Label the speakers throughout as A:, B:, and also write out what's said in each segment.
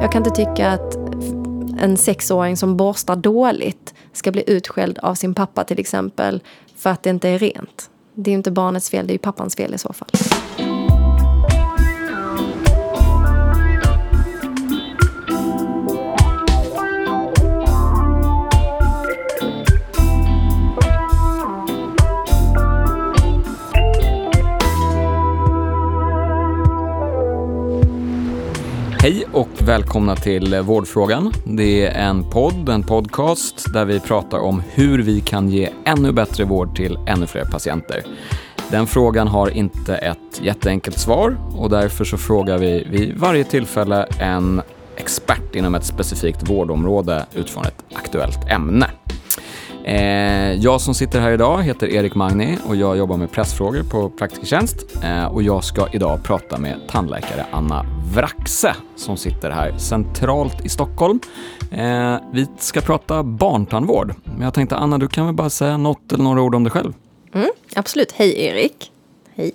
A: Jag kan inte tycka att en sexåring som borstar dåligt ska bli utskälld av sin pappa till exempel för att det inte är rent. Det är ju inte barnets fel, det är ju pappans fel i så fall.
B: Hej och välkomna till Vårdfrågan. Det är en podd, en podcast där vi pratar om hur vi kan ge ännu bättre vård till ännu fler patienter. Den frågan har inte ett jätteenkelt svar och därför så frågar vi vid varje tillfälle en expert inom ett specifikt vårdområde utifrån ett aktuellt ämne. Eh, jag som sitter här idag heter Erik Magni och jag jobbar med pressfrågor på Praktikertjänst. Eh, och jag ska idag prata med tandläkare Anna Vraxe som sitter här centralt i Stockholm. Eh, vi ska prata barntandvård. Men jag tänkte Anna, du kan väl bara säga något eller några ord om dig själv?
A: Mm, absolut. Hej Erik. Hej.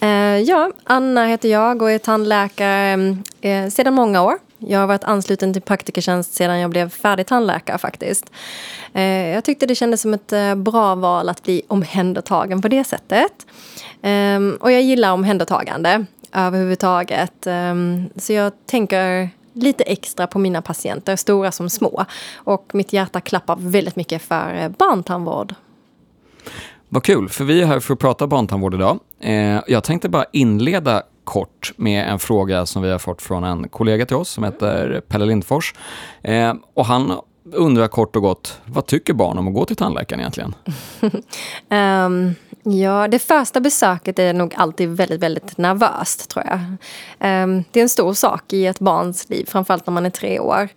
A: Eh, ja, Anna heter jag och är tandläkare eh, sedan många år. Jag har varit ansluten till praktikertjänst sedan jag blev färdig tandläkare faktiskt. Eh, jag tyckte det kändes som ett eh, bra val att bli omhändertagen på det sättet. Ehm, och jag gillar omhändertagande överhuvudtaget. Ehm, så jag tänker lite extra på mina patienter, stora som små. Och mitt hjärta klappar väldigt mycket för eh, barntandvård.
B: Vad kul, för vi är här för att prata barntandvård idag. Jag tänkte bara inleda kort med en fråga som vi har fått från en kollega till oss som heter Pelle Lindfors. Eh, och han undrar kort och gott, vad tycker barn om att gå till tandläkaren egentligen?
A: um, ja, det första besöket är nog alltid väldigt, väldigt nervöst tror jag. Um, det är en stor sak i ett barns liv, framförallt när man är tre år.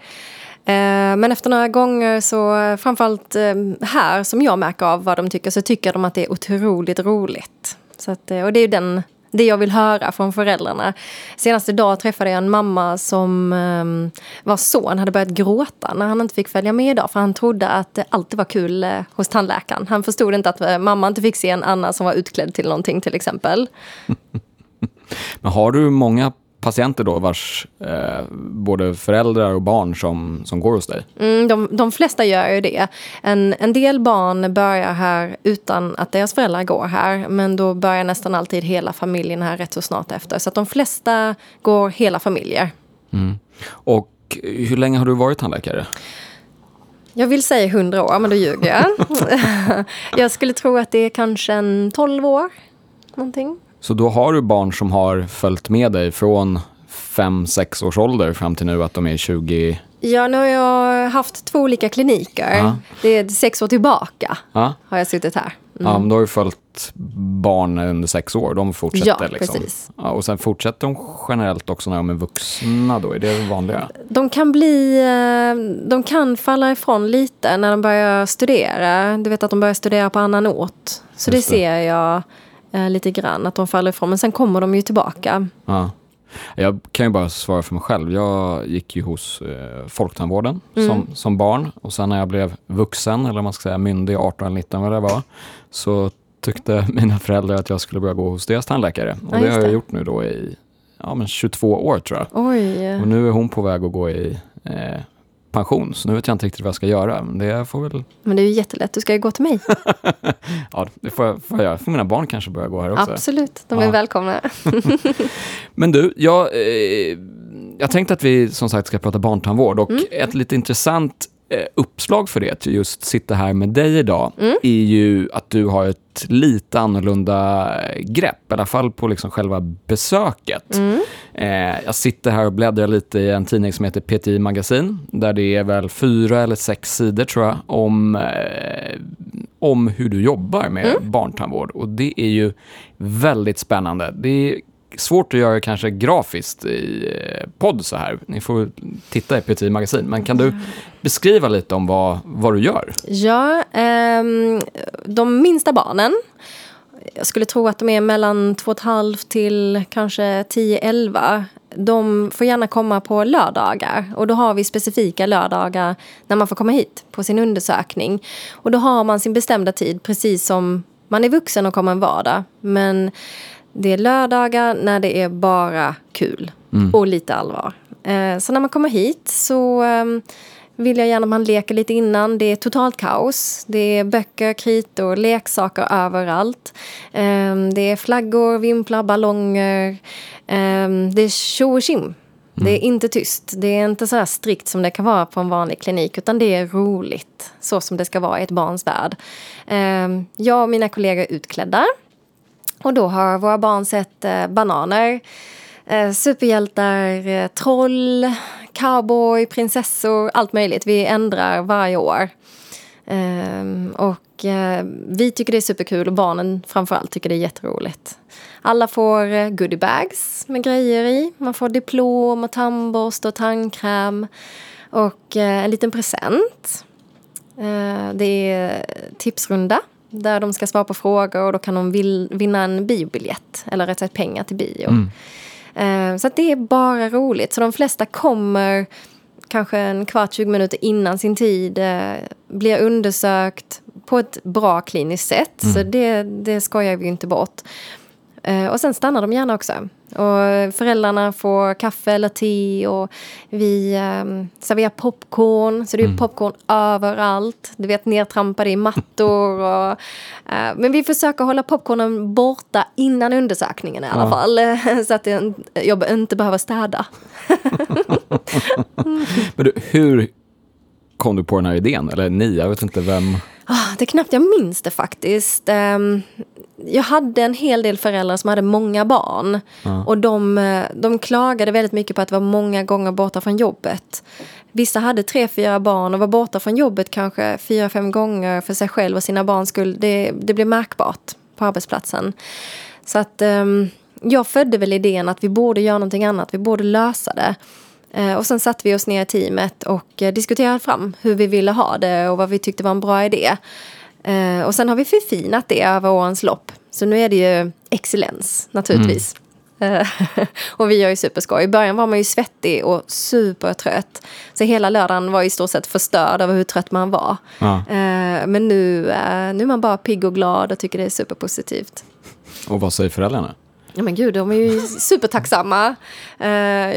A: Ehm, men efter några gånger så, framförallt här som jag märker av vad de tycker, så tycker de att det är otroligt roligt. Så att, eh, och det är ju den det jag vill höra från föräldrarna. Senast idag träffade jag en mamma som ehm, um, vars son hade börjat gråta när han inte fick följa med idag för han trodde att det alltid var kul uh, hos tandläkaren. Han förstod inte att uh, mamma inte fick se en Anna som var utklädd till någonting till exempel.
B: Men har du många patienter då vars eh, både föräldrar och barn som, som går hos dig?
A: Mm, de, de flesta gör ju det. En, en del barn börjar här utan att deras föräldrar går här. Men då börjar nästan alltid hela familjen här rätt så snart efter. Så att de flesta går hela familjer.
B: Mm. Och hur länge har du varit tandläkare?
A: Jag vill säga hundra år, men då ljuger jag. jag skulle tro att det är kanske en tolv år. Någonting.
B: Så då har du barn som har följt med dig från 5-6 års ålder fram till nu att de är 20?
A: Ja, nu har jag haft två olika kliniker. Ja. Det är sex år tillbaka ja. har jag suttit här.
B: Mm. Ja, men då har du följt barn under sex år. De fortsätter
A: ja,
B: liksom.
A: Precis.
B: Ja, och sen fortsätter de generellt också när de är vuxna då? Är det vanliga?
A: De kan bli... Eh, de kan falla ifrån lite när de börjar studera. Du vet att de börjar studera på annan ort. Så det, det ser jag eh, lite grann, att de faller ifrån. Men sen kommer de ju tillbaka.
B: Ja. Jag kan ju bara svara för mig själv. Jag gick ju hos eh, Folktandvården mm. som, som barn och sen när jag blev vuxen, eller man ska säga myndig, 18 eller 19 vad det var, så tyckte mina föräldrar att jag skulle börja gå hos deras tandläkare. Och ja, det har jag gjort nu då i ja, men 22 år tror jag.
A: Oj.
B: Och nu är hon på väg att gå i eh, pension, så nu vet jag inte riktigt vad jag ska göra. Men det får väl...
A: Men det är ju jättelätt, du ska ju gå till mig.
B: ja, det får jag, får jag göra. får mina barn kanske börja gå här också.
A: Absolut, de är ja. välkomna.
B: men du, jag, eh, jag tänkte att vi som sagt ska prata barntandvård och mm. ett lite intressant uppslag för det, att just sitta här med dig idag, mm. är ju att du har ett lite annorlunda grepp, i alla fall på liksom själva besöket. Mm. Eh, jag sitter här och bläddrar lite i en tidning som heter PTI Magasin, där det är väl fyra eller sex sidor tror jag, om, eh, om hur du jobbar med mm. barntandvård. Och det är ju väldigt spännande. Det svårt att göra kanske grafiskt i eh, podd så här. Ni får titta i PT Magasin. Men kan du beskriva lite om vad, vad du gör?
A: Ja, eh, de minsta barnen jag skulle tro att de är mellan 2,5 till kanske 10-11. De får gärna komma på lördagar och då har vi specifika lördagar när man får komma hit på sin undersökning. Och då har man sin bestämda tid precis som man är vuxen och kommer en vardag. Men det är lördagar när det är bara kul mm. och lite allvar. Eh, så när man kommer hit så ehm, vill jag gärna att man leker lite innan. Det är totalt kaos. Det är böcker, kritor, leksaker överallt. Ehm, det är flaggor, vimplar, ballonger. Ehm, det är tjo och tjim. Det är inte tyst. Det är inte så strikt som det kan vara på en vanlig klinik. Utan det är roligt. Så som det ska vara i ett barns värld. Jag och mina kollegor är utklädda. Och då har våra barn sett eh, bananer, eh, superhjältar, eh, troll, cowboy, prinsessor, allt möjligt. Vi ändrar varje år. Ehm, och eh, vi tycker det är superkul och barnen framförallt tycker det är jätteroligt. Alla får eh, goodiebags med grejer i. Man får diplom och tandborste och tandkräm. Och eh, en liten present. det är tipsrunda där de ska svara på frågor och då kan de vill, vinna en biobiljett. Eller rätt sagt pengar till bio. Mm. Eh, så det är bara roligt. Så de flesta kommer kanske en kvart, 20 minuter innan sin tid. Eh, blir undersökt på ett bra kliniskt sätt. Mm. Så det, det skojar vi inte bort. Eh, och sen stannar de gärna också. Och föräldrarna får kaffe eller te och vi um, serverar popcorn. Så det är mm. popcorn överallt. Du vet, nedtrampade i mattor. Och, uh, men vi försöker hålla popcornen borta innan undersökningen i alla ja. fall. så att jag inte behöver städa.
B: men du, hur kom du på den här idén? Eller ni, jag vet inte vem...
A: Ah, det är knappt jag minns det faktiskt. Um, jag hade en hel del föräldrar som hade många barn. Ja. Och de, eh, de klagade väldigt mycket på att vara många gånger borta från jobbet. Vissa hade tre, fyra barn och var borta från jobbet kanske fyra, fem gånger för sig själv och sina barns skull. Det, det blev märkbart på arbetsplatsen. Så att um, jag födde väl idén att vi borde göra någonting annat. Vi borde lösa det. Uh, och sen satte vi oss ner i teamet och uh, diskuterade fram hur vi ville ha det och vad vi tyckte var en bra idé. Eh, och sen har vi förfinat det över årens lopp. Så nu är det ju excellens naturligtvis. Mm. och vi gör ju superskoj. I början var man ju svettig och supertrött. Så hela lördagen var i stort sett förstörd över hur trött man var. Ja. Eh, men nu, eh, nu är man bara pigg och glad och tycker det är superpositivt.
B: Och vad säger föräldrarna?
A: Ja men gud, de är ju supertacksamma. Uh,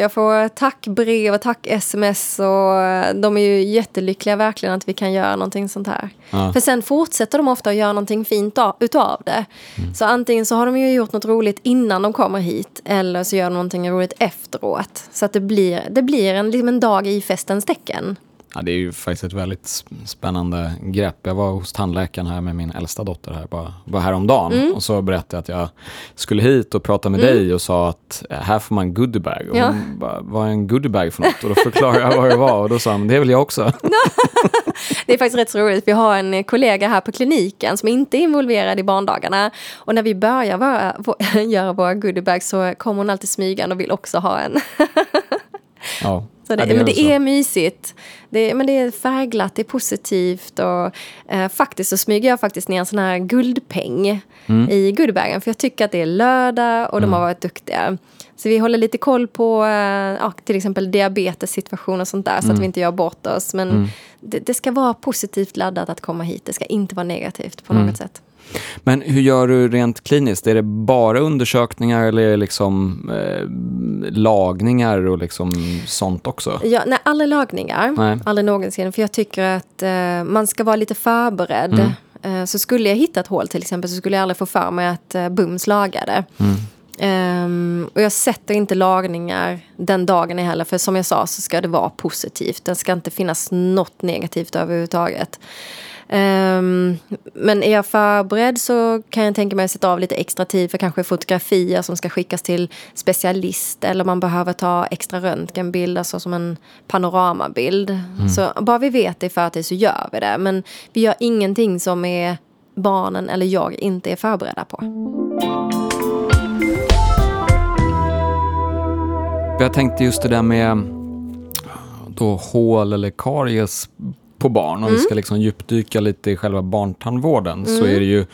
A: jag får tackbrev och tack-sms och eh, de är ju jättelyckliga verkligen att vi kan göra någonting sånt här. Ja. För sen fortsätter de ofta att göra någonting fint utav det. Mm. Så antingen så har de ju gjort något roligt innan de kommer hit eller så gör de någonting roligt efteråt. Så att det blir, det blir en, liksom en dag i festens tecken.
B: Ja, det är ju faktiskt ett väldigt spännande grepp. Jag var hos tandläkaren här med min äldsta dotter här, bara, bara häromdagen. Mm. Och så berättade jag att jag skulle hit och prata med mm. dig och sa att eh, här får man goodiebag. Och ja. hon bara, vad är en goodiebag för något? Och då förklarade jag vad det var och då sa hon, det väl jag också.
A: det är faktiskt rätt så roligt. Vi har en kollega här på kliniken som inte är involverad i barndagarna. Och när vi börjar vara, göra våra goodiebags så kommer hon alltid smygande och vill också ha en.
B: ja.
A: Så det, ja, det men det är mysigt. Det, men det är färgglatt, det är positivt. Och, eh, faktiskt så smyger jag faktiskt ner en sån här guldpeng mm. i goodiebagen. För jag tycker att det är lördag och mm. de har varit duktiga. Så vi håller lite koll på eh, ja, till exempel diabetessituation och sånt där. Så mm. att vi inte gör bort oss. Men mm. det, det, ska vara positivt laddat att komma hit. Det ska inte vara negativt på något mm. sätt.
B: Men hur gör du rent kliniskt? Är det bara undersökningar eller är det liksom eh, lagningar och liksom sånt också?
A: Ja, nej, aldrig lagningar. Nej. Aldrig någonsin. För jag tycker att eh, man ska vara lite förberedd. Mm. Eh, så skulle jag hitta ett hål till exempel så skulle jag aldrig få för mig att eh, bums laga det. Mm. Um, och jag sätter inte lagningar den dagen heller. För som jag sa så ska det vara positivt. Det ska inte finnas något negativt överhuvudtaget. Um, men är jag förberedd så kan jag tänka mig att sätta av lite extra tid för kanske fotografier som ska skickas till specialist eller man behöver ta extra röntgenbild, alltså som en panoramabild. Mm. Så bara vi vet det i förtid så gör vi det. Men vi gör ingenting som är barnen eller jag inte är förberedda på.
B: Jag tänkte just det där med då hål eller karies på barn, om mm. vi ska liksom djupdyka lite i själva barntandvården, mm. så är det ju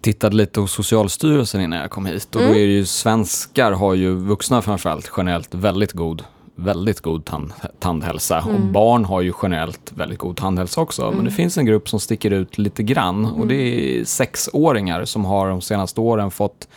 B: tittade lite hos Socialstyrelsen innan jag kom hit och mm. då är det ju svenskar har ju, vuxna framförallt, generellt väldigt god väldigt god tand, tandhälsa mm. och barn har ju generellt väldigt god tandhälsa också. Mm. Men det finns en grupp som sticker ut lite grann och det är sexåringar som har de senaste åren fått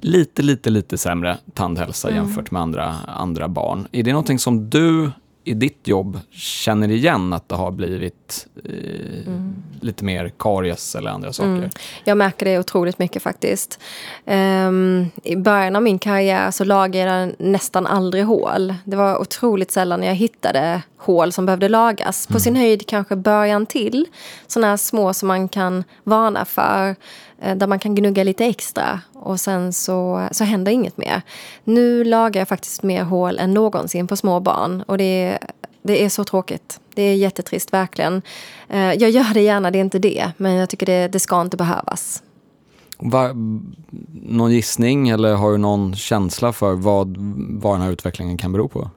B: lite, lite, lite sämre tandhälsa
A: Mm.
B: jämfört med andra, andra barn. Är det någonting som du i ditt jobb känner igen att det har blivit eh, lite mer karies eller andra saker?
A: Mm. Jag märker det otroligt mycket faktiskt. Ehm, I början av min karriär så lagade jag nästan aldrig hål. Det var otroligt sällan jag hittade hål som behövde lagas. På sin höjd kanske början till. Sådana här små som man kan varna för. Eh, Där man kan gnugga lite extra. Och sen så, så händer inget mer. Nu lagar jag faktiskt mer hål än någonsin på små barn. Och det är, det är så tråkigt. Det är jättetrist, verkligen. Eh, Jag gör det gärna, det är inte det. Men jag tycker det, det ska inte behövas.
B: Va, någon gissning eller har du någon känsla för vad, vad den här utvecklingen kan bero på?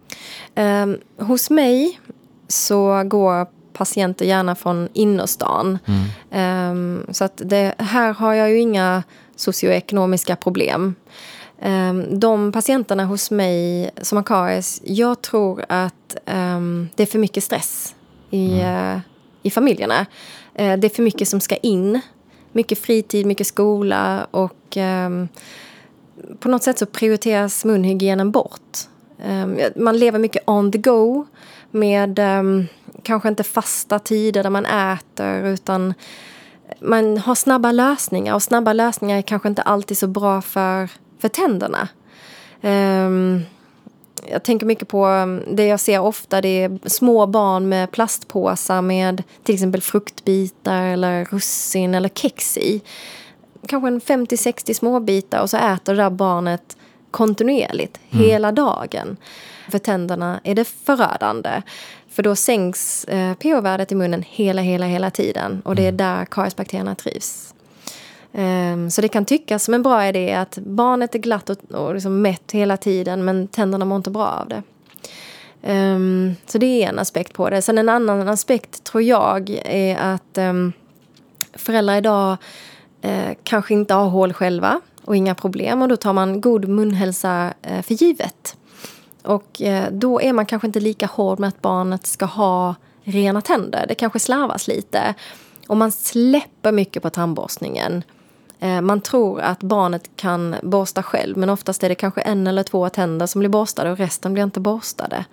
A: Um, hos mig så går patienter gärna från innerstan. Ehm, så att det, här har jag ju inga socioekonomiska problem. Ehm, de patienterna hos mig som har karies, jag tror att ehm, det är för mycket stress i, eh, i familjerna. Eh, det är för mycket som ska in. Mycket fritid, mycket skola och på något sätt så prioriteras munhygienen bort. Man lever mycket on the go med ehm, kanske inte fasta tider där man äter utan man har snabba lösningar och snabba lösningar är kanske inte alltid så bra för, för tänderna. Ehm, jag tänker mycket på um, det jag ser ofta. Det är små barn med plastpåsar med till exempel fruktbitar eller russin eller kex i. Kanske en 50-60 småbitar och så äter det där barnet kontinuerligt hela dagen. För tänderna är det förödande. För då sänks eh, pH-värdet i munnen hela, hela, hela tiden. Och det är där kariesbakterierna trivs. Ehm, Så det kan tyckas som en bra idé att barnet är glatt och, och liksom mätt hela tiden men tänderna mår inte bra av det. Ehm, Så det är en aspekt på det. Sen en annan aspekt tror jag är att ehm, föräldrar idag eh, kanske inte har hål själva och inga problem och då tar man god munhälsa eh, för givet. Och eh, då är man kanske inte lika hård med att barnet ska ha rena tänder. Det kanske slarvas lite. Och man släpper mycket på tandborstningen. Eh, man tror att barnet kan borsta själv men oftast är det kanske en eller två tänder som blir borstade och resten blir inte borstade.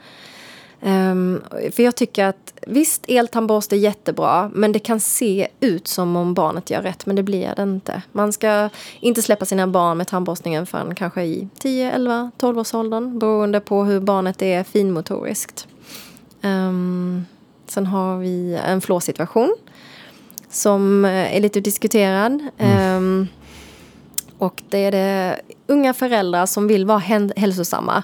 A: Ehm, för jag tycker att visst, eltandborste är jättebra men det kan se ut som om barnet gör rätt men det blir det inte. Man ska inte släppa sina barn med tandborstningen förrän kanske i 10, 11, 12 års åldern beroende på hur barnet är finmotoriskt. Um, sen har vi en flåsituation som eh, är lite diskuterad. Ehm, och det är det unga föräldrar som vill vara hälsosamma.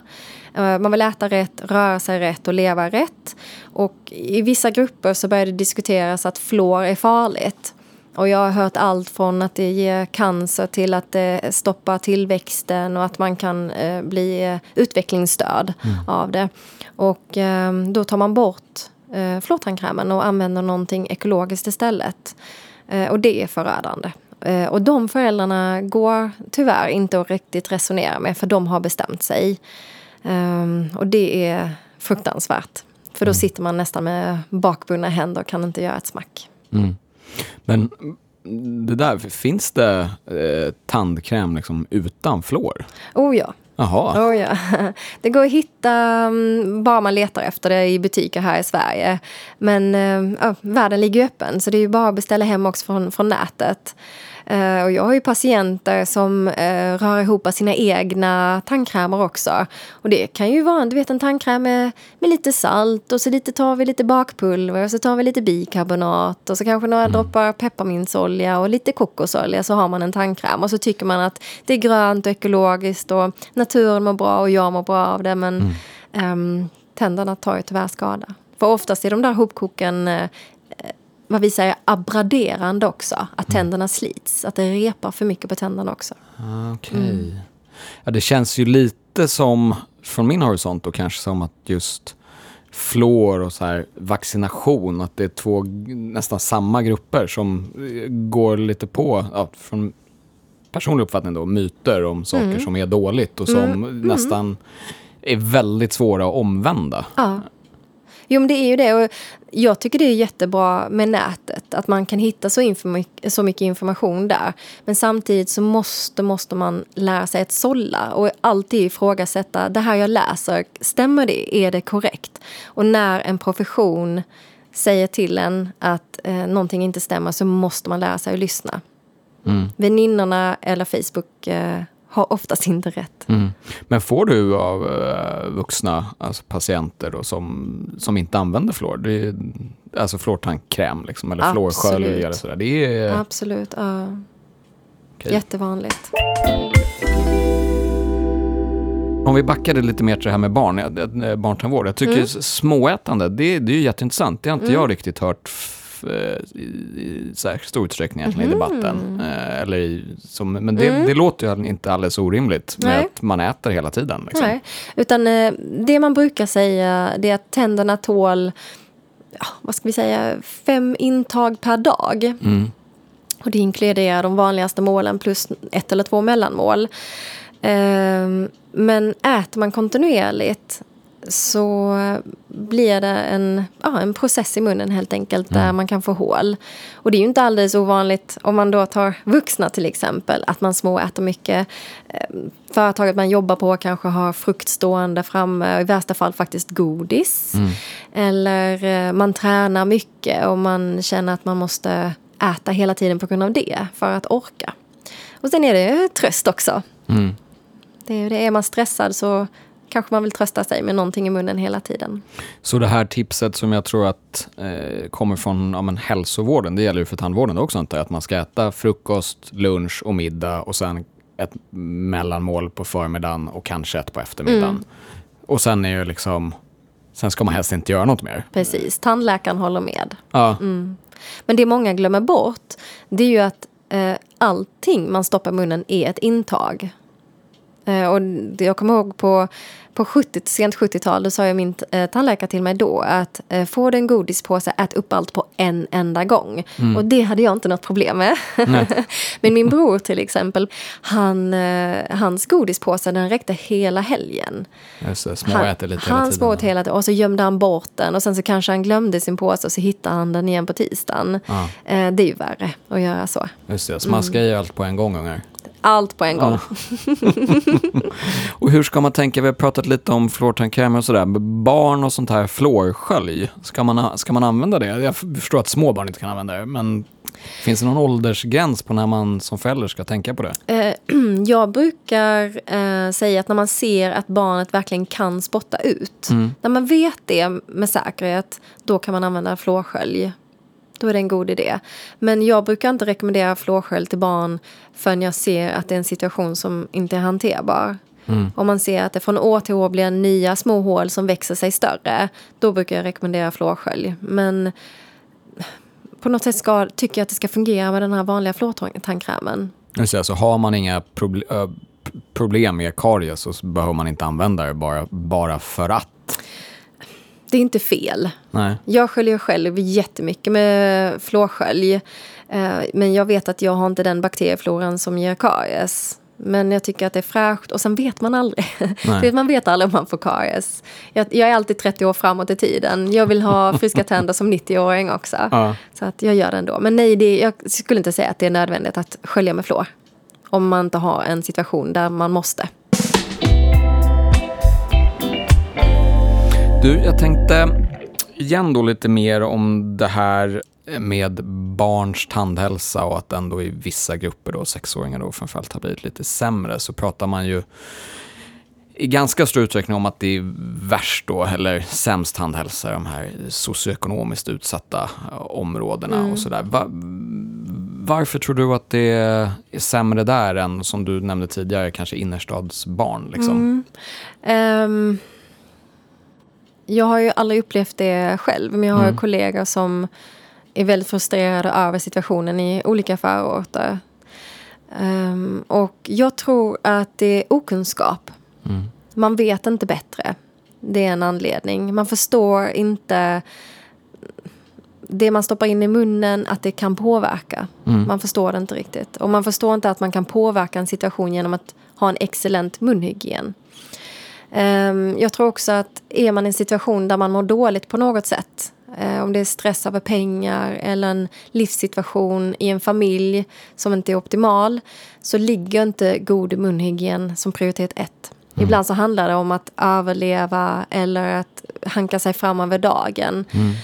A: Eh, Man vill äta rätt, röra sig rätt och leva rätt. Och i vissa grupper så börjar det diskuteras att fluor är farligt. Och jag har hört allt från att det ger cancer till att det stoppar tillväxten och att man kan eh, bli eh, utvecklingsstörd av det. Och eh, då tar man bort eh, och använder någonting ekologiskt istället. Och det är förödande. Och de föräldrarna går tyvärr inte att riktigt resonera med för de har bestämt sig. Ehm, och det är fruktansvärt. För då sitter man nästan med bakbundna händer och kan inte göra ett smack.
B: Mm. Men det där, finns det eh, tandkräm liksom utan fluor?
A: Oh ja.
B: Jaha.
A: Oh ja. Det går att hitta mm, bara man letar efter det i butiker här i Sverige. Men eh, ja, världen ligger ju öppen så det är ju bara att beställa hem också från, från nätet. Eh, och jag har ju patienter som eh, rör ihop sina egna tandkrämer också. Och det kan ju vara du vet, en tandkräm med, med lite salt och så lite, tar vi lite bakpulver och så tar vi lite bikarbonat och så kanske några droppar pepparmintsolja och lite kokosolja så har man en tandkräm. Och så tycker man att det är grönt och ekologiskt och naturen mår bra och jag mår bra av det men ehm, tänderna tar ju tyvärr skada. För oftast är de där hopkoken eh, vad vi säger abraderande också. Att tänderna slits. Att det repar för mycket på tänderna också.
B: Ah, Okej. Ja, det känns ju lite som, från min horisont, och kanske som att just fluor och så här vaccination, att det är två nästan samma grupper som eh, går lite på, ja, från personlig uppfattning då, myter om saker som är dåligt och som nästan är väldigt svåra att omvända.
A: Ja. Jo, men det är ju det. Och jag tycker det är jättebra med nätet. Att man kan hitta så, så mycket information där. Men samtidigt så måste, måste man lära sig att sålla och alltid ifrågasätta. Det här jag läser, stämmer det? Är det korrekt? Och när en profession säger till en att eh, någonting inte stämmer så måste man lära sig att lyssna. Mm. Väninnorna eller Facebook eh, har oftast inte rätt.
B: Mm. Men får du av uh, vuxna alltså patienter då, som, som inte använder fluor? Det är, alltså fluortandkräm liksom, eller fluorskölj eller sådär? Det är...
A: Absolut, ja. Okay. Jättevanligt.
B: Om vi backade lite mer till det här med barn, eh, barntandvård. Jag tycker mm. småätande, det, det är jätteintressant. Det har inte mm. jag riktigt hört i särskilt stor utsträckning egentligen mm. i debatten. Eh, eller i, som, men det, mm. det låter ju inte alldeles orimligt med Nej. att man äter hela tiden. Liksom.
A: Nej, utan eh, det man brukar säga det är att tänderna tål, vad ska vi säga, fem intag per dag. Mm. Och det inkluderar de vanligaste målen plus ett eller två mellanmål. Men äter man kontinuerligt så blir det en, ja, en process i munnen helt enkelt där mm. man kan få hål. Och det är ju inte alldeles ovanligt om man då tar vuxna till exempel att man småäter mycket. Eh, företaget man jobbar på kanske har frukt stående framme och i värsta fall faktiskt godis. Mm. Eller eh, man tränar mycket och man känner att man måste äta hela tiden på grund av det för att orka. Och sen är det tröst också. Mm. Det är, det, är man stressad så kanske man vill trösta sig med någonting i munnen hela tiden.
B: Så det här tipset som jag tror att eh, kommer från ja, men hälsovården, det gäller ju för tandvården också inte? Att man ska äta frukost, lunch och middag och sen ett mellanmål på förmiddagen och kanske ett på eftermiddagen. Mm. Och sen är ju liksom, sen ska man helst inte göra något mer.
A: Precis, tandläkaren håller med. Ja. Mm. Men det många glömmer bort, det är ju att eh, allting man stoppar i munnen är ett intag. Eh, och jag kommer ihåg på, på 70, sent 70-tal, då sa jag min eh, tandläkare till mig då att eh, får du en godispåse, ät upp allt på en enda gång. Mm. Och det hade jag inte något problem med. Men min bror till exempel, han, hans godispåse den räckte hela helgen.
B: Just det, småäter lite
A: han, hela tiden. Han hela tiden och så gömde han bort den och sen så kanske han glömde sin påse och så hittade han den igen på tisdagen. Ah. Det är ju värre att göra så.
B: Just det, så man ska mm. göra allt på en gång ungar
A: allt på en gång. Ja.
B: och hur ska man tänka? Vi har pratat lite om fluortandkrämer och sådär. Barn och sånt här fluorskölj, ska man, ska man använda det? Jag förstår att små barn inte kan använda det, men Finns det någon åldersgräns på när man som förälder ska tänka på det?
A: Eh, jag brukar eh, säga att när man ser att barnet verkligen kan spotta ut, mm. när man vet det med säkerhet, då kan man använda fluorskölj då är det en god idé. Men jag brukar inte rekommendera fluorskölj till barn förrän jag ser att det är en situation som inte är hanterbar. Mm. Om man ser att det från år till år blir nya små hål som växer sig större, då brukar jag rekommendera fluorskölj. Men på något sätt ska, tycker jag att det ska fungera med den här vanliga fluortandkrämen.
B: Alltså, har man inga proble problem med karies så behöver man inte använda det bara, bara för att
A: det är inte fel.
B: Nej.
A: Jag sköljer själv jättemycket med fluorskölj. Eh, men jag vet att jag har inte den bakteriefloran som ger karies. Men jag tycker att det är fräscht och sen vet man aldrig. man vet aldrig om man får karies. Jag, jag, är alltid 30 år framåt i tiden. Jag vill ha friska tänder som 90-åring också. Ja. Så att jag gör det ändå. Men nej, det, jag skulle inte säga att det är nödvändigt att skölja med fluor. Om man inte har en situation där man måste.
B: Du, jag tänkte igen då lite mer om det här med barns tandhälsa och att den då i vissa grupper, då, sexåringar då framförallt, har blivit lite sämre. Så pratar man ju i ganska stor utsträckning om att det är värst då, eller sämst tandhälsa, de här socioekonomiskt utsatta områdena mm. och sådär. Va, varför tror du att det är sämre där än, som du nämnde tidigare, kanske innerstadsbarn? Liksom? Mm. Um
A: jag har ju aldrig upplevt det själv, men jag har mm. kollegor som är väldigt frustrerade över situationen i olika förorter. Um, och jag tror att det är okunskap. Mm. Man vet inte bättre. Det är en anledning. Man förstår inte det man stoppar in i munnen, att det kan påverka. Mm. Man förstår det inte riktigt. Och man förstår inte att man kan påverka en situation genom att ha en excellent munhygien. Ehm, jag tror också att är man i en situation där man mår dåligt på något sätt eh, om det är stress över pengar eller en livssituation i en familj som inte är optimal så ligger inte god munhygien som prioritet ett. Mm. Ibland så handlar det om att överleva eller att hanka sig fram över dagen. Mm.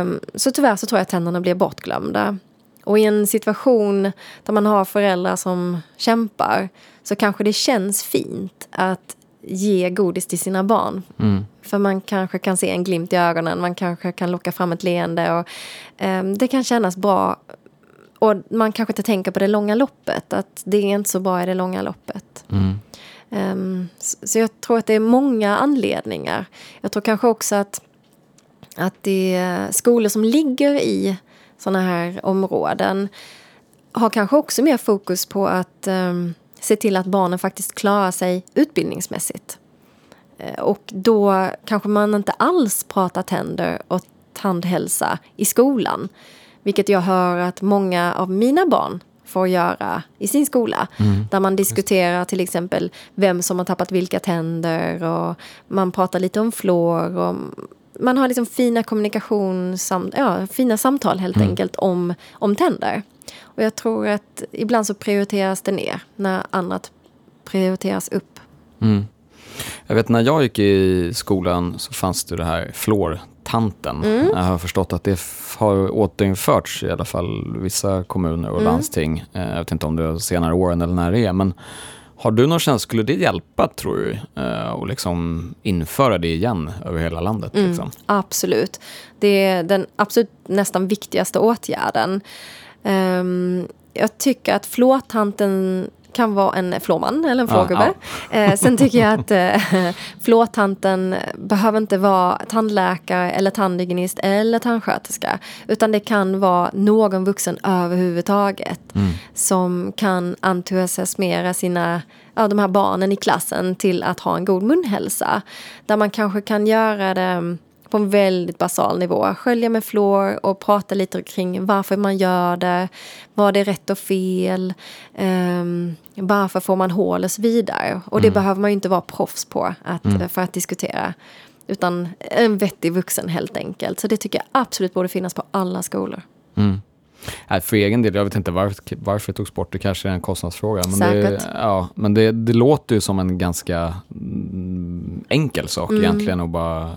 A: Um, så tyvärr så tror jag att tänderna blir bortglömda. Och i en situation där man har föräldrar som kämpar så kanske det känns fint att ge godis till sina barn. Mm. För man kanske kan se en glimt i ögonen, man kanske kan locka fram ett leende. Och, um, det kan kännas bra. Och man kanske inte tänker på det långa loppet, att det är inte så bra i det långa loppet. Mm. Um, så jag tror att det är många anledningar. Jag tror kanske också att, att det är skolor som ligger i sådana här områden har kanske också mer fokus på att um, se till att barnen faktiskt klarar sig utbildningsmässigt. Uh, och då kanske man inte alls pratar tänder och tandhälsa i skolan. Vilket jag hör att många av mina barn får göra i sin skola. Mm. Där man diskuterar till exempel vem som har tappat vilka tänder och man pratar lite om flår. Och man har liksom fina kommunikation, ja, fina samtal helt mm. enkelt om, om tänder. Och jag tror att ibland så prioriteras det ner när annat prioriteras upp.
B: Mm. Jag vet när jag gick i skolan så fanns det det här fluortanten. Mm. Jag har förstått att det har återinförts i alla fall vissa kommuner och mm. landsting. Eh, jag vet inte om det är senare åren eller när det är. Men har du någon känsla, skulle det hjälpa tror du? Eh, att liksom införa det igen över hela landet? Mm, liksom?
A: Absolut. Det är den absolut nästan viktigaste åtgärden. Um, jag tycker att fluortanten kan vara en flåman eller en flågubbe. Ja. eh, sen tycker jag att eh, flåtanten behöver inte vara tandläkare eller tandhygienist eller tandsköterska. Utan det kan vara någon vuxen överhuvudtaget mm. som kan entusiasmera sina ja, de här barnen i klassen till att ha en god munhälsa. Där man kanske kan göra det på en väldigt basal nivå. Skölja med fluor och prata lite kring varför man gör det. Vad är rätt och fel? Um, varför får man hål och så vidare. Och det mm. behöver man ju inte vara proffs på att, mm. för att diskutera. Utan en vettig vuxen helt enkelt. Så det tycker jag absolut borde finnas på alla skolor. Mm.
B: För egen del, jag vet inte varför, varför det togs bort, det kanske är en kostnadsfråga. Men, Säkert. det, ja, men det, det låter ju som en ganska mm, enkel sak mm. egentligen att bara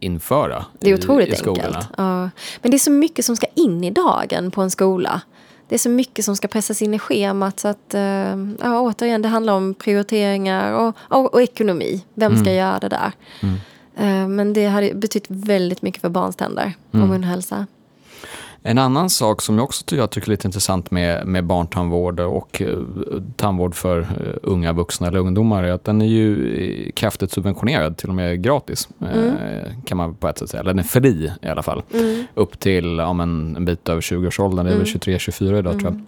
B: införa
A: Det är otroligt i, i enkelt. Ja. Men det är så mycket som ska in i dagen på en skola. Det är så mycket som ska pressas in i schemat så att, eh, ja återigen, det handlar om prioriteringar och, och, och ekonomi. Vem ska mm. göra det där? Mm. Eh, men det hade betytt väldigt mycket för barns tänder och mm. munhälsa.
B: En annan sak som jag också tycker, jag tycker är lite intressant med, med barntandvård och uh, tandvård för uh, unga vuxna eller ungdomar är att den är ju eh, kraftigt subventionerad, till och med gratis mm. kan man på ett sätt säga. Eller den är fri i alla fall. Mm. Upp till ja, men, en bit över 20-årsåldern, det är väl 23-24 mm. idag tror jag. Mm.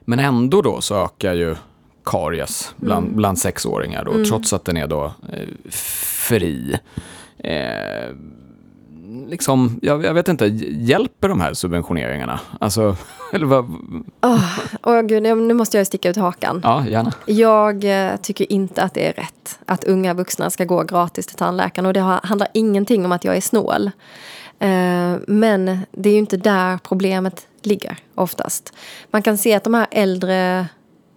B: Men ändå då så ökar ju karies bland, mm. bland sexåringar då, mm. trots att den är då fri. Eh, liksom, jag, jag, vet inte, hjälper de här subventioneringarna? Alltså, eller vad?
A: Oh, oh, gud, nu måste jag sticka ut hakan.
B: Ja, gärna.
A: Jag eh, tycker inte att det är rätt att unga vuxna ska gå gratis till tandläkaren. Och det handlar ingenting om att jag är snål. Eh, men det är ju inte där problemet ligger oftast. Man kan se att de här äldre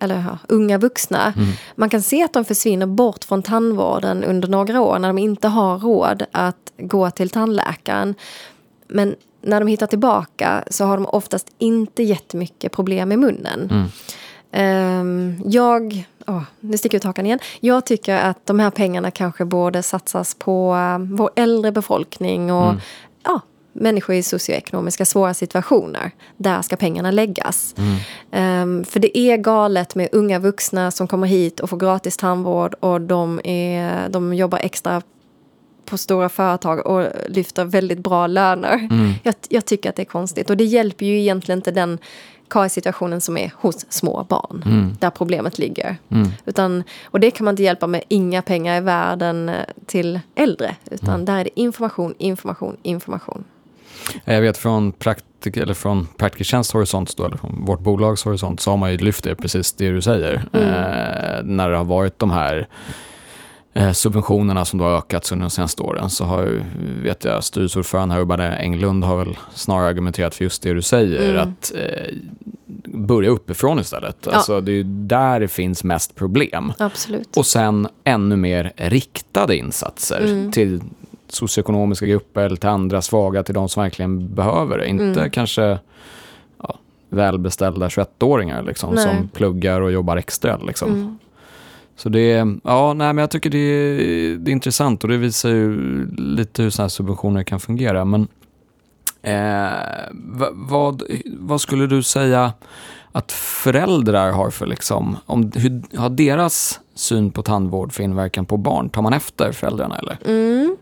A: eller ja, unga vuxna. Mm. Man kan se att de försvinner bort från tandvården under några år när de inte har råd att gå till tandläkaren. Men när de hittar tillbaka så har de oftast inte jättemycket problem i munnen. Mm. Um, jag, oh, nu sticker jag ut hakan igen. Jag tycker att de här pengarna kanske borde satsas på uh, vår äldre befolkning och mm. ja, människor i socioekonomiska svåra situationer. Där ska pengarna läggas. Mm. Um, för det är galet med unga vuxna som kommer hit och får gratis tandvård och de, är, de jobbar extra på stora företag och lyfter väldigt bra löner. Mm. Jag, jag, tycker att det är konstigt och det hjälper ju egentligen inte den kariesituationen som är hos små barn. Mm. Där problemet ligger. Mm. Utan, och det kan man inte hjälpa med inga pengar i världen eh, till äldre. Utan där är det information, information, information.
B: Jag vet från praktik, eller från Praktikertjänst horisont, då, eller från vårt bolags horisont, så har man ju lyft det precis det du säger. Mm. Eh, när det har varit de här eh, subventionerna som då har ökat under de senaste åren så har ju, vet jag, styrelseordföranden här, Englund, har väl snarare argumenterat för just det du säger,
A: Mm.
B: att eh, börja uppifrån istället.
A: Ja.
B: Alltså, det är ju där det finns mest problem.
A: Absolut.
B: Och sen ännu mer riktade insatser
A: Mm.
B: till socioekonomiska grupper eller till andra svaga, till de som verkligen behöver det. Inte
A: Mm.
B: kanske ja, välbeställda 21-åringar liksom,
A: Nej.
B: som pluggar och jobbar extra. Liksom.
A: Mm.
B: Så det är, ja, nej, men jag tycker det är, det är intressant och det visar ju lite hur sådana här subventioner kan fungera. Men eh, va- vad, vad skulle du säga att föräldrar har för liksom, om, hur har deras syn på tandvård för inverkan på barn? Tar man efter föräldrarna eller?
A: Mm.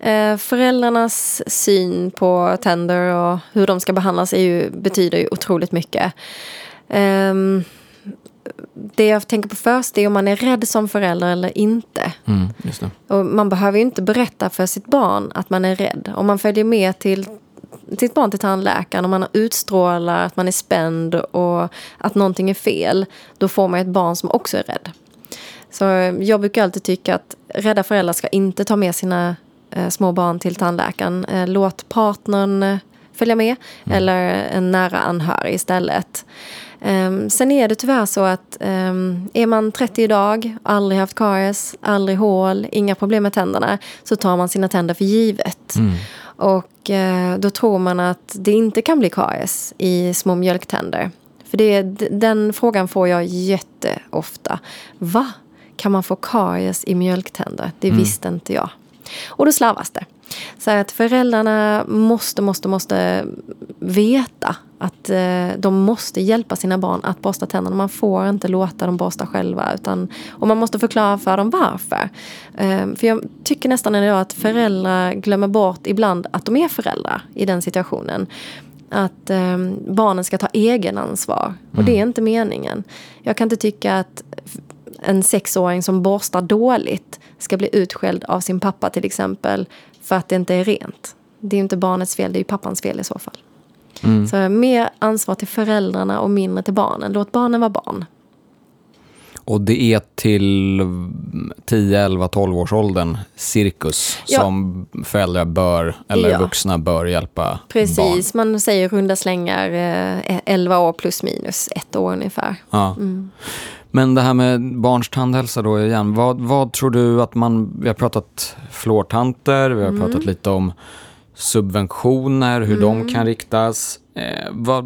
A: Eh, föräldrarnas syn på tänder och hur de ska behandlas är ju, betyder ju otroligt mycket. Ehm, det jag tänker på först är om man är rädd som förälder eller inte.
B: Mm.
A: Och man behöver ju inte berätta för sitt barn att man är rädd. Om man följer med till sitt barn till tandläkaren och man utstrålar att man är spänd och att någonting är fel, då får man ett barn som också är rädd. Så jag brukar alltid tycka att rädda föräldrar ska inte ta med sina eh, små barn till tandläkaren. Eh, låt partnern eh, följa med eller en nära anhörig istället. Um, sen är det tyvärr så att um, är man 30 idag, aldrig haft karies, aldrig hål, inga problem med tänderna, så tar man sina tänder för givet.
B: Mm.
A: Och eh, då tror man att det inte kan bli karies i små mjölktänder. För det, den frågan får jag jätteofta. Va? Kan man få karies i mjölktänder? Det
B: Mm.
A: visste inte jag. Och då slarvas det. Så att föräldrarna måste, måste, måste veta att eh, de måste hjälpa sina barn att borsta tänderna. Man får inte låta dem borsta själva. Utan, och man måste förklara för dem varför. Eh, för jag tycker nästan idag att föräldrar glömmer bort ibland att de är föräldrar i den situationen. Att eh, barnen ska ta egen ansvar. Och det är inte meningen. Jag kan inte tycka att en sexåring som borstar dåligt ska bli utskälld av sin pappa till exempel för att det inte är rent. Det är inte barnets fel, det är ju pappans fel i så fall.
B: Mm.
A: Så mer ansvar till föräldrarna och mindre till barnen. Låt barnen vara barn.
B: Och det är till 10, 11, 12 års åldern cirkus
A: Ja.
B: som föräldrar bör, eller
A: Ja.
B: vuxna bör hjälpa barn.
A: Precis, man säger runda slängar eh, 11 år plus minus ett år ungefär.
B: Ja.
A: Mm.
B: Men det här med barns tandhälsa då igen. Vad, vad tror du att man... Vi har pratat fluortanter, vi har
A: Mm.
B: pratat lite om subventioner, hur de kan riktas. Eh, vad,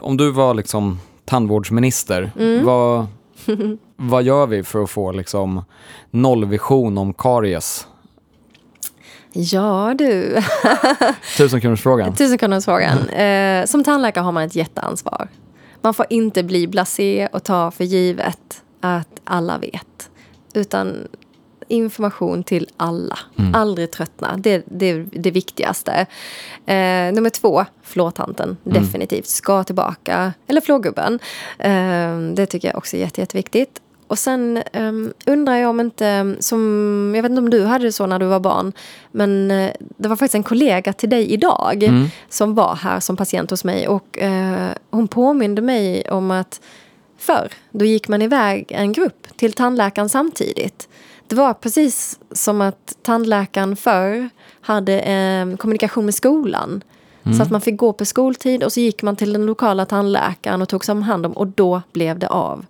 B: om du var liksom tandvårdsminister,
A: Mm.
B: vad, vad gör vi för att få liksom nollvision om karies?
A: Ja du,
B: Tusenkronorsfrågan.
A: tusenkronorsfrågan. Eh, som tandläkare har man ett jätteansvar. Man får inte bli blasé och ta för givet att alla vet. Utan information till alla. Aldrig tröttna. Det, är det viktigaste. Eh, nummer två, flårtanten. Definitivt. Ska tillbaka. Eller flårgubben. Eh, det tycker jag också är jätte, jätteviktigt. Och sen um, undrar jag om inte, som, jag vet inte om du hade det så när du var barn, men eh, det var faktiskt en kollega till dig idag
B: Mm.
A: som var här som patient hos mig och eh, hon påminde mig om att förr, då gick man iväg en grupp till tandläkaren samtidigt. Det var precis som att tandläkaren förr hade eh, kommunikation med skolan. Så att man fick gå på skoltid och så gick man till den lokala tandläkaren och tog sig om hand om och då blev det av.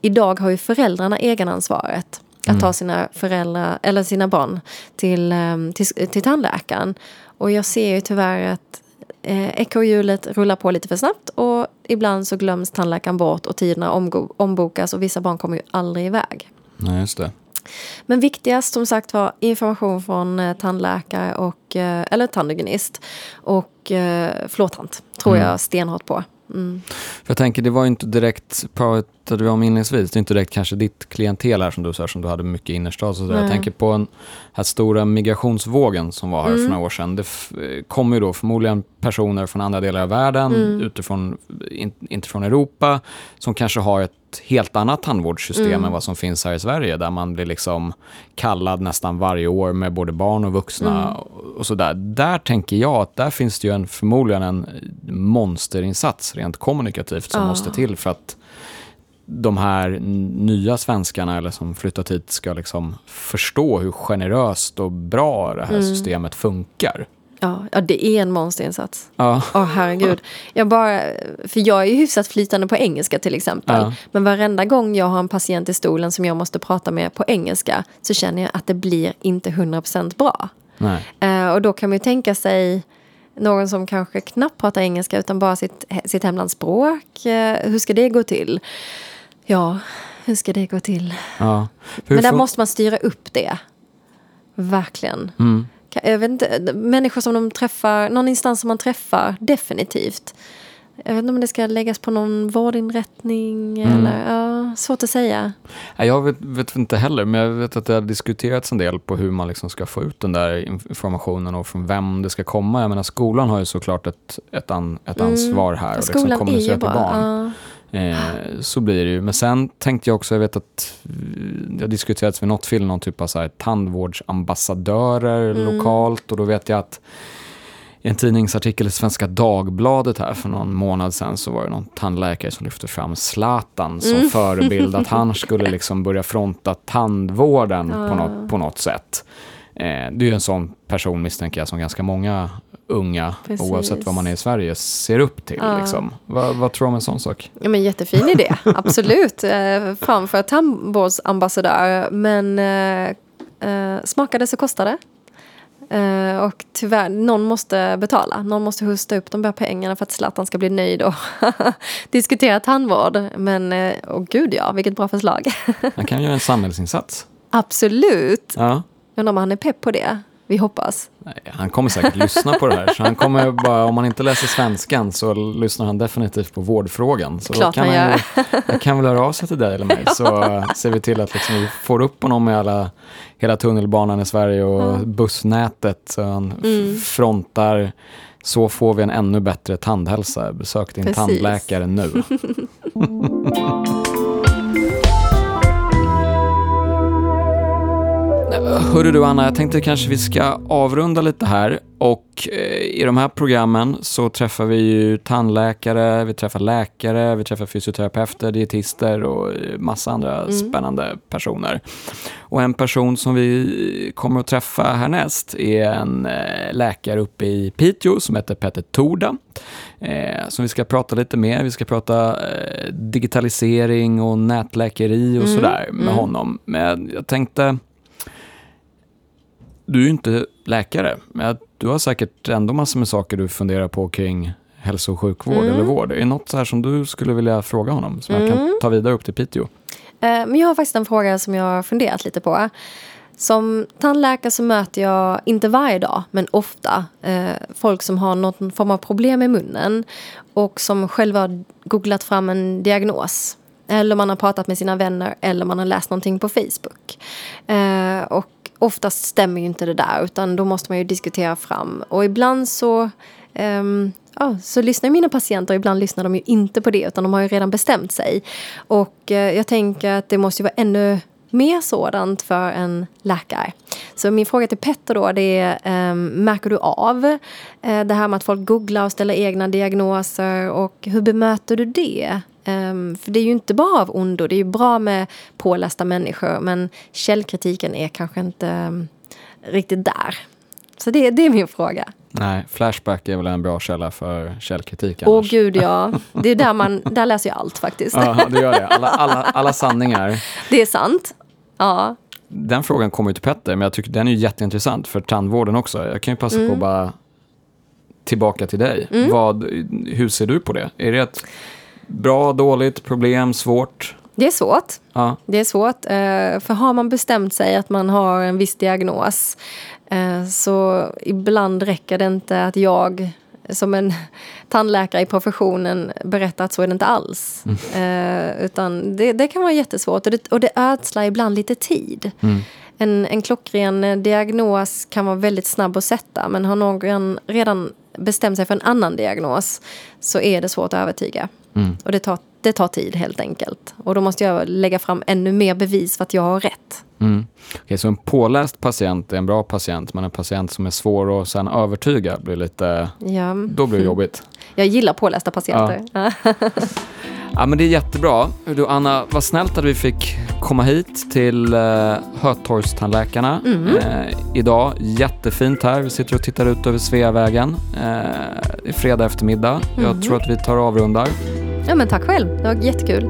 A: Idag har ju föräldrarna egenansvaret att ta sina föräldrar eller sina barn till, eh, till, till tandläkaren. Och jag ser ju tyvärr att eh, ekorrhjulet rullar på lite för snabbt och ibland så glöms tandläkaren bort och tiderna ombokas och vissa barn kommer ju aldrig iväg.
B: Nej, just det.
A: Men viktigast som sagt var information från eh, tandläkare och, eh, eller tandhygienist och eh, flårtant tror
B: Mm.
A: jag stenhårt på. Mm.
B: Jag tänker, det var ju inte direkt, pratade vi om inledningsvis, det är inte direkt kanske ditt klientel här som du sa, som du hade mycket innerstad sådär. Jag tänker på den här stora migrationsvågen som var här
A: Mm.
B: för några år sedan. Det eh, kommer ju då förmodligen personer från andra delar av världen,
A: Mm.
B: utifrån, in, inte från Europa, som kanske har ett helt annat tandvårdssystem
A: Mm.
B: än vad som finns här i Sverige, där man blir liksom kallad nästan varje år med både barn och vuxna
A: Mm.
B: och, och sådär. Där tänker jag att där finns det ju en, förmodligen en monsterinsats rent kommunikativt som
A: Ja.
B: måste till för att de här nya svenskarna eller som flyttat hit ska liksom förstå hur generöst och bra det här
A: Mm.
B: systemet funkar.
A: Ja, ja, det är en monsterinsats.
B: Ja.
A: Åh herregud. Jag bara, för jag är ju hyfsat flytande på engelska till exempel.
B: Ja.
A: Men varenda gång jag har en patient i stolen som jag måste prata med på engelska så känner jag att det blir inte 100% bra. Eh, och då kan man ju tänka sig någon som kanske knappt pratar engelska utan bara sitt, sitt hemlandsspråk. Eh, hur ska det gå till? Ja, hur ska det gå till?
B: Ja.
A: Men där måste man styra upp det. Verkligen.
B: Mm.
A: Jag vet inte, människor som de träffar, någon instans som man träffar, definitivt. Jag vet inte om det ska läggas på någon vårdinrättning
B: Mm.
A: eller, ja, svårt att säga.
B: Jag vet, vet inte heller, men jag vet att det har diskuterats en del på hur man liksom ska få ut den där inf- informationen och från vem det ska komma. Jag menar, skolan har ju såklart ett, ett, an, ett ansvar här och liksom
A: Mm. Skolan är
B: kommunicera
A: ju
B: till barn.
A: Ja.
B: Eh, så blir det ju. Men sen tänkte jag också, jag vet att eh, det har diskuterats vid något film någon typ av så här tandvårdsambassadörer
A: Mm.
B: lokalt och då vet jag att i en tidningsartikel i Svenska Dagbladet här för någon månad sedan så var det någon tandläkare som lyfte fram Zlatan som
A: Mm.
B: förebild att han skulle liksom börja fronta tandvården på,
A: Ah.
B: något, på något sätt. Eh, det är en sån person misstänker jag som ganska många unga,
A: Precis.
B: oavsett vad man är i Sverige, ser upp till.
A: Ja.
B: Liksom. Vad, vad tror du om en sån sak?
A: Ja, men jättefin idé, absolut. Eh, framför tandvårdsambassadör. Men eh, eh, smakade så kostade. Eh, och tyvärr, någon måste betala. Någon måste hosta upp de där pengarna för att Zlatan ska bli nöjd och diskutera tandvård. Men, eh, åh gud ja, vilket bra förslag.
B: Han kan göra en samhällsinsats.
A: absolut.
B: Ja.
A: Undrar om han är pepp på det. Vi hoppas.
B: Nej, han kommer säkert lyssna på det här. Så han kommer bara, om han inte läser svenskan så lyssnar han definitivt på vårdfrågan. Så
A: Klart
B: kan
A: han gör.
B: jag kan väl höra av sig till dig eller mig. Så eh, ser vi till att liksom vi får upp honom med alla, hela tunnelbanan i Sverige och bussnätet. Så han
A: Mm.
B: frontar så får vi en ännu bättre tandhälsa. Besök din
A: Precis.
B: tandläkare nu. Hörru du Anna, jag tänkte kanske vi ska avrunda lite här och eh, i de här programmen så träffar vi ju tandläkare, vi träffar läkare, vi träffar fysioterapeuter, dietister och eh, massa andra spännande personer. Och en person som vi kommer att träffa härnäst är en eh, läkare uppe i Piteå som heter Petter Torda. Som vi ska prata lite mer. Vi ska prata digitalisering och nätläkeri och sådär med honom. Men jag tänkte du är ju inte läkare, men du har säkert ändå massor med saker du funderar på kring hälso och sjukvård
A: Mm.
B: eller vård. Är det något så här som du skulle vilja fråga honom som jag kan ta vidare upp till Piteå?
A: Eh, Men jag har faktiskt en fråga som jag har funderat lite på. Som tandläkare så möter jag, inte varje dag, men ofta, eh, folk som har någon form av problem i munnen och som själva har googlat fram en diagnos. Eller man har pratat med sina vänner eller man har läst någonting på Facebook. Eh, och oftast stämmer ju inte det där utan då måste man ju diskutera fram. Och ibland så um, ja, så lyssnar mina patienter, ibland lyssnar de ju inte på det utan de har ju redan bestämt sig. Och eh, jag tänker att det måste ju vara ännu mer sådant för en läkare. Så min fråga till Petter då det är, ehm, märker du av eh, det här med att folk googlar och ställer egna diagnoser och hur bemöter du det? Ehm, för det är ju inte bara av ondo, det är ju bra med pålästa människor men källkritiken är kanske inte ehm, riktigt där. Så det, det är min fråga.
B: Nej, Flashback är väl en bra källa för källkritik
A: Åh
B: annars.
A: gud ja, det är där man, där läser jag allt faktiskt.
B: Ja, det gör det. Alla, alla, alla sanningar.
A: Det är sant. Ja,
B: Den frågan kommer ju till Petter, men jag tycker den är jätteintressant för tandvården också. Jag kan ju passa
A: Mm.
B: på att bara tillbaka till dig. Vad, hur ser du på det? Är det ett bra, dåligt, problem, svårt?
A: det är svårt.
B: Ja.
A: Det är svårt. eh, För har man bestämt sig att man har en viss diagnos eh, så ibland räcker det inte att jag som en tandläkare i professionen berättar att så är det inte alls. Eh, Utan det, det kan vara jättesvårt och det, och det ödslar ibland lite tid. En, en klockren diagnos kan vara väldigt snabb att sätta men har någon redan bestämt sig för en annan diagnos så är det svårt att övertyga. Och det tar, det tar tid helt enkelt. Och då måste jag lägga fram ännu mer bevis för att jag har rätt.
B: Mm. Okej, så en påläst patient är en bra patient, men en patient som är svår att sen övertyga blir lite...
A: Ja,
B: Då blir det jobbigt.
A: jag gillar pålästa patienter. Ja.
B: Ja, men det är jättebra. Du, Anna, vad snällt att vi fick komma hit till uh, Hötorgstandläkarna
A: Mm.
B: eh, idag. Jättefint här. Vi sitter och tittar ut över Sveavägen. Eh, det är fredag eftermiddag. Jag
A: Mm.
B: tror att vi tar och avrundar.
A: Ja, men tack själv. Det var jättekul.